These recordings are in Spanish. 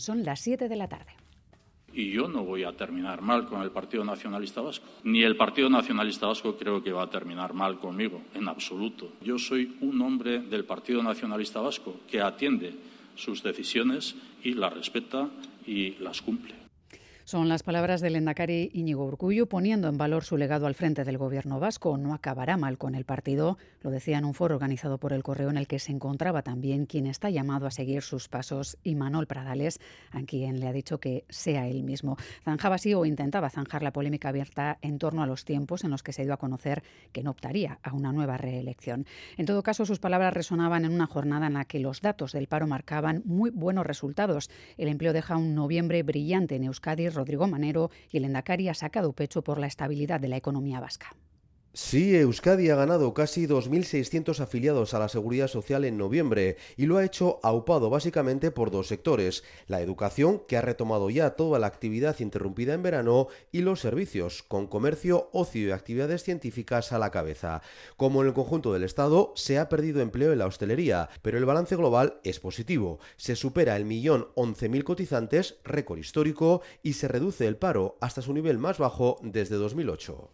Son las 7 de la tarde. Y yo no voy a terminar mal con el Partido Nacionalista Vasco. Ni el Partido Nacionalista Vasco creo que va a terminar mal conmigo, en absoluto. Yo soy un hombre del Partido Nacionalista Vasco que atiende sus decisiones y las respeta y las cumple. Son las palabras del Endacari Íñigo Urcullo poniendo en valor su legado al frente del gobierno vasco. No acabará mal con el partido, lo decía en un foro organizado por el Correo en el que se encontraba también quien está llamado a seguir sus pasos y Manuel Pradales, a quien le ha dicho que sea él mismo. Zanjaba así o intentaba zanjar la polémica abierta en torno a los tiempos en los que se dio a conocer que no optaría a una nueva reelección. En todo caso, sus palabras resonaban en una jornada en la que los datos del paro marcaban muy buenos resultados. El empleo deja un noviembre brillante en Euskadi Rodrigo Manero y el Endacari ha sacado pecho por la estabilidad de la economía vasca. Sí, Euskadi ha ganado casi 2.600 afiliados a la Seguridad Social en noviembre y lo ha hecho aupado básicamente por dos sectores, la educación, que ha retomado ya toda la actividad interrumpida en verano, y los servicios, con comercio, ocio y actividades científicas a la cabeza. Como en el conjunto del Estado, se ha perdido empleo en la hostelería, pero el balance global es positivo. Se supera el millón 11.000 cotizantes, récord histórico, y se reduce el paro hasta su nivel más bajo desde 2008.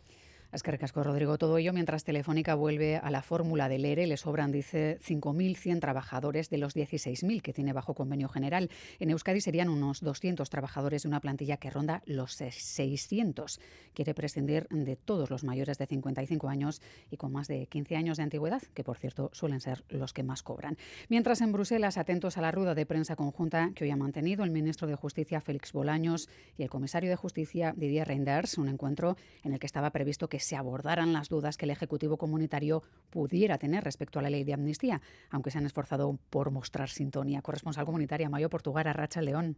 Es que recasco, Rodrigo. Todo ello mientras Telefónica vuelve a la fórmula del ERE. Le sobran, dice, 5.100 trabajadores de los 16.000 que tiene bajo convenio general. En Euskadi serían unos 200 trabajadores de una plantilla que ronda los 600. Quiere prescindir de todos los mayores de 55 años y con más de 15 años de antigüedad, que por cierto suelen ser los que más cobran. Mientras en Bruselas, atentos a la rueda de prensa conjunta que hoy ha mantenido el ministro de Justicia Félix Bolaños y el comisario de Justicia Didier Reinders, un encuentro en el que estaba previsto que se abordaran las dudas que el Ejecutivo Comunitario pudiera tener respecto a la ley de amnistía, aunque se han esforzado por mostrar sintonía. Corresponsal comunitaria Mayo Portugal, Racha León.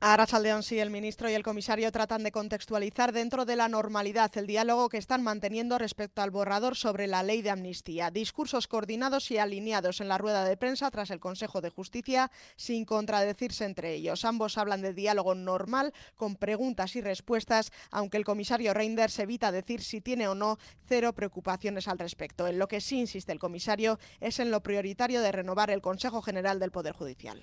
A León, sí, el ministro y el comisario tratan de contextualizar dentro de la normalidad el diálogo que están manteniendo respecto al borrador sobre la ley de amnistía. Discursos coordinados y alineados en la rueda de prensa tras el Consejo de Justicia, sin contradecirse entre ellos. Ambos hablan de diálogo normal, con preguntas y respuestas, aunque el comisario Reinders evita decir si tiene o no cero preocupaciones al respecto. En lo que sí insiste el comisario es en lo prioritario de renovar el Consejo General del Poder Judicial.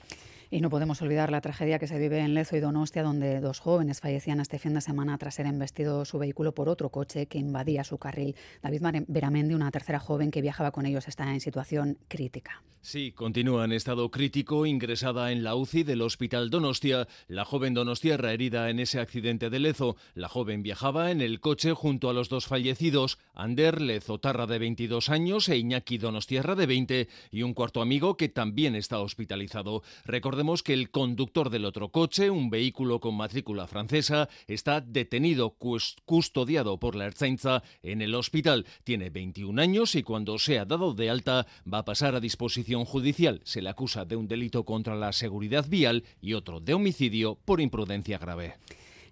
Y no podemos olvidar la tragedia que se vive en Lezo y Donostia, donde dos jóvenes fallecían este fin de semana tras ser embestido su vehículo por otro coche que invadía su carril. David Beramendi, una tercera joven que viajaba con ellos, está en situación crítica. Sí, continúa en estado crítico, ingresada en la UCI del Hospital Donostia. La joven donostiarra herida en ese accidente de Lezo. La joven viajaba en el coche junto a los dos fallecidos, Ander Lezotarra de 22 años e Iñaki Donostierra de 20 y un cuarto amigo que también está hospitalizado. Recordemos que el conductor del otro coche, un vehículo con matrícula francesa, está detenido, custodiado por la Ertzaintza en el hospital. Tiene 21 años y cuando sea dado de alta va a pasar a disposición judicial. Se le acusa de un delito contra la seguridad vial y otro de homicidio por imprudencia grave.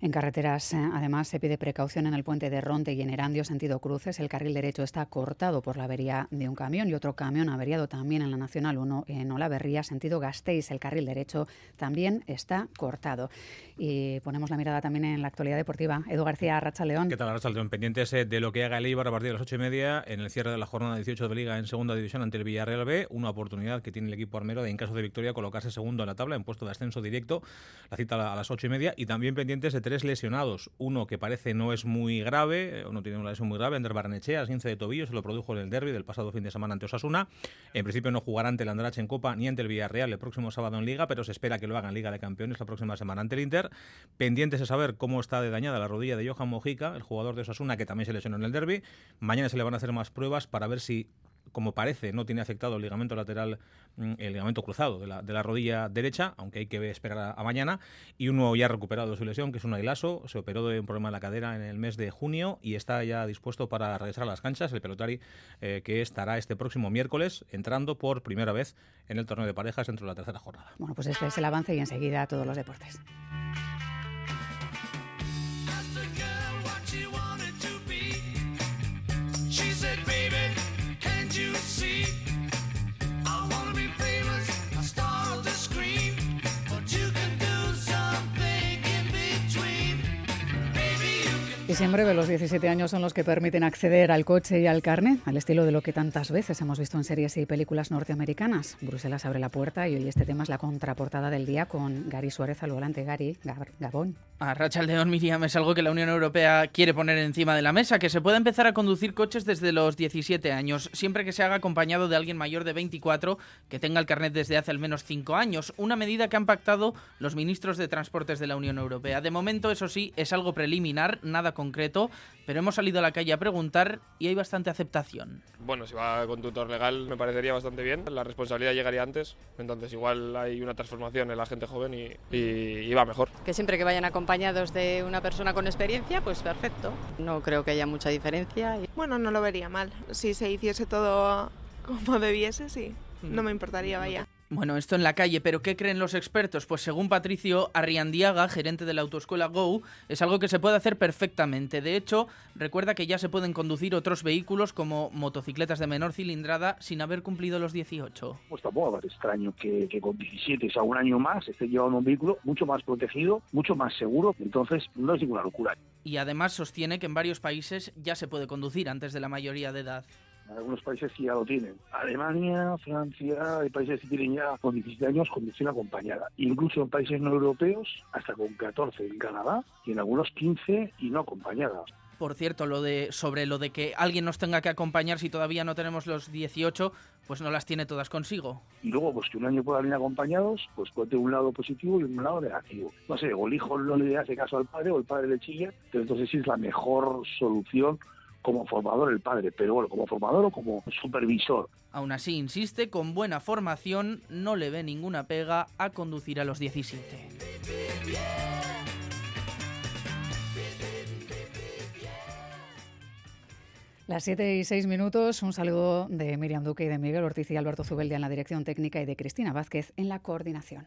En carreteras, eh, además, se pide precaución en el puente de Ronte y en Erandio, sentido cruces. El carril derecho está cortado por la avería de un camión y otro camión averiado también en la Nacional 1 en Olaverría, sentido Gasteiz. El carril derecho también está cortado. Y ponemos la mirada también en la actualidad deportiva. Edu García, Racha León. ¿Qué tal, Racha León? Pendientes eh, de lo que haga el Eibar a partir de las ocho y media en el cierre de la jornada 18 de Liga en segunda división ante el Villarreal B. Una oportunidad que tiene el equipo armero de, en caso de victoria, colocarse segundo en la tabla en puesto de ascenso directo. La cita a las ocho y media. Y también pendientes de tres lesionados uno que parece no es muy grave, o no tiene una lesión muy grave, Ander Barnechea, 15 de tobillo, se lo produjo en el derby del pasado fin de semana ante Osasuna. En principio no jugará ante el Andrache en Copa ni ante el Villarreal el próximo sábado en Liga, pero se espera que lo haga en Liga de Campeones la próxima semana ante el Inter. Pendientes de saber cómo está de dañada la rodilla de Johan Mojica, el jugador de Osasuna, que también se lesionó en el derby. Mañana se le van a hacer más pruebas para ver si como parece, no tiene afectado el ligamento lateral, mm, el ligamento cruzado de la, rodilla derecha, aunque hay que esperar a, mañana. Y uno ya recuperado de su lesión, que es un ailaso, se operó de un problema en la cadera en el mes de junio y está ya dispuesto para regresar a las canchas. El pelotari eh, que estará este próximo miércoles entrando por primera vez en el torneo de parejas dentro de la tercera jornada. Bueno, pues este es el avance y enseguida todos los deportes. En breve los 17 años son los que permiten acceder al coche y al carnet, al estilo de lo que tantas veces hemos visto en series y películas norteamericanas. Bruselas abre la puerta y hoy este tema es la contraportada del día con Gary Suárez al volante. Gary, Gabón. A Racha León Miriam es algo que la Unión Europea quiere poner encima de la mesa, que se pueda empezar a conducir coches desde los 17 años, siempre que se haga acompañado de alguien mayor de 24 que tenga el carnet desde hace al menos 5 años, una medida que han pactado los ministros de Transportes de la Unión Europea. De momento, eso sí, es algo preliminar, nada concreto, pero hemos salido a la calle a preguntar y hay bastante aceptación. Bueno, si va con tutor legal me parecería bastante bien. La responsabilidad llegaría antes, entonces igual hay una transformación en la gente joven y, y, va mejor. Que siempre que vayan acompañados de una persona con experiencia, pues perfecto. No creo que haya mucha diferencia. Bueno, no lo vería mal. Si se hiciese todo como debiese, sí. No me importaría, vaya. Bueno, esto en la calle, pero ¿qué creen los expertos? Pues según Patricio Arriandiaga, gerente de la autoescuela Go, es algo que se puede hacer perfectamente. De hecho, recuerda que ya se pueden conducir otros vehículos como motocicletas de menor cilindrada sin haber cumplido los 18. Pues tampoco es extraño que, con 17, o sea, un año más, esté llevando un vehículo mucho más protegido, mucho más seguro, entonces no es ninguna locura. Y además sostiene que en varios países ya se puede conducir antes de la mayoría de edad. Algunos países sí ya lo tienen. Alemania, Francia, hay países que tienen ya con 17 años conducción acompañada. Incluso en países no europeos, hasta con 14 en Canadá y en algunos 15 y no acompañada. Por cierto, lo de sobre lo de que alguien nos tenga que acompañar si todavía no tenemos los 18, pues no las tiene todas consigo. Y luego, pues que un año puedan ir acompañados, pues puede tener un lado positivo y un lado negativo. No sé, o el hijo no le hace caso al padre o el padre le chilla, pero entonces sí es la mejor solución como formador el padre, pero bueno, como formador o como supervisor. Aún así, insiste, con buena formación no le ve ninguna pega a conducir a los 17. Las 7 y 6 minutos, un saludo de Miriam Duque y de Miguel Ortiz y Alberto Zubeldia en la dirección técnica y de Cristina Vázquez en la coordinación.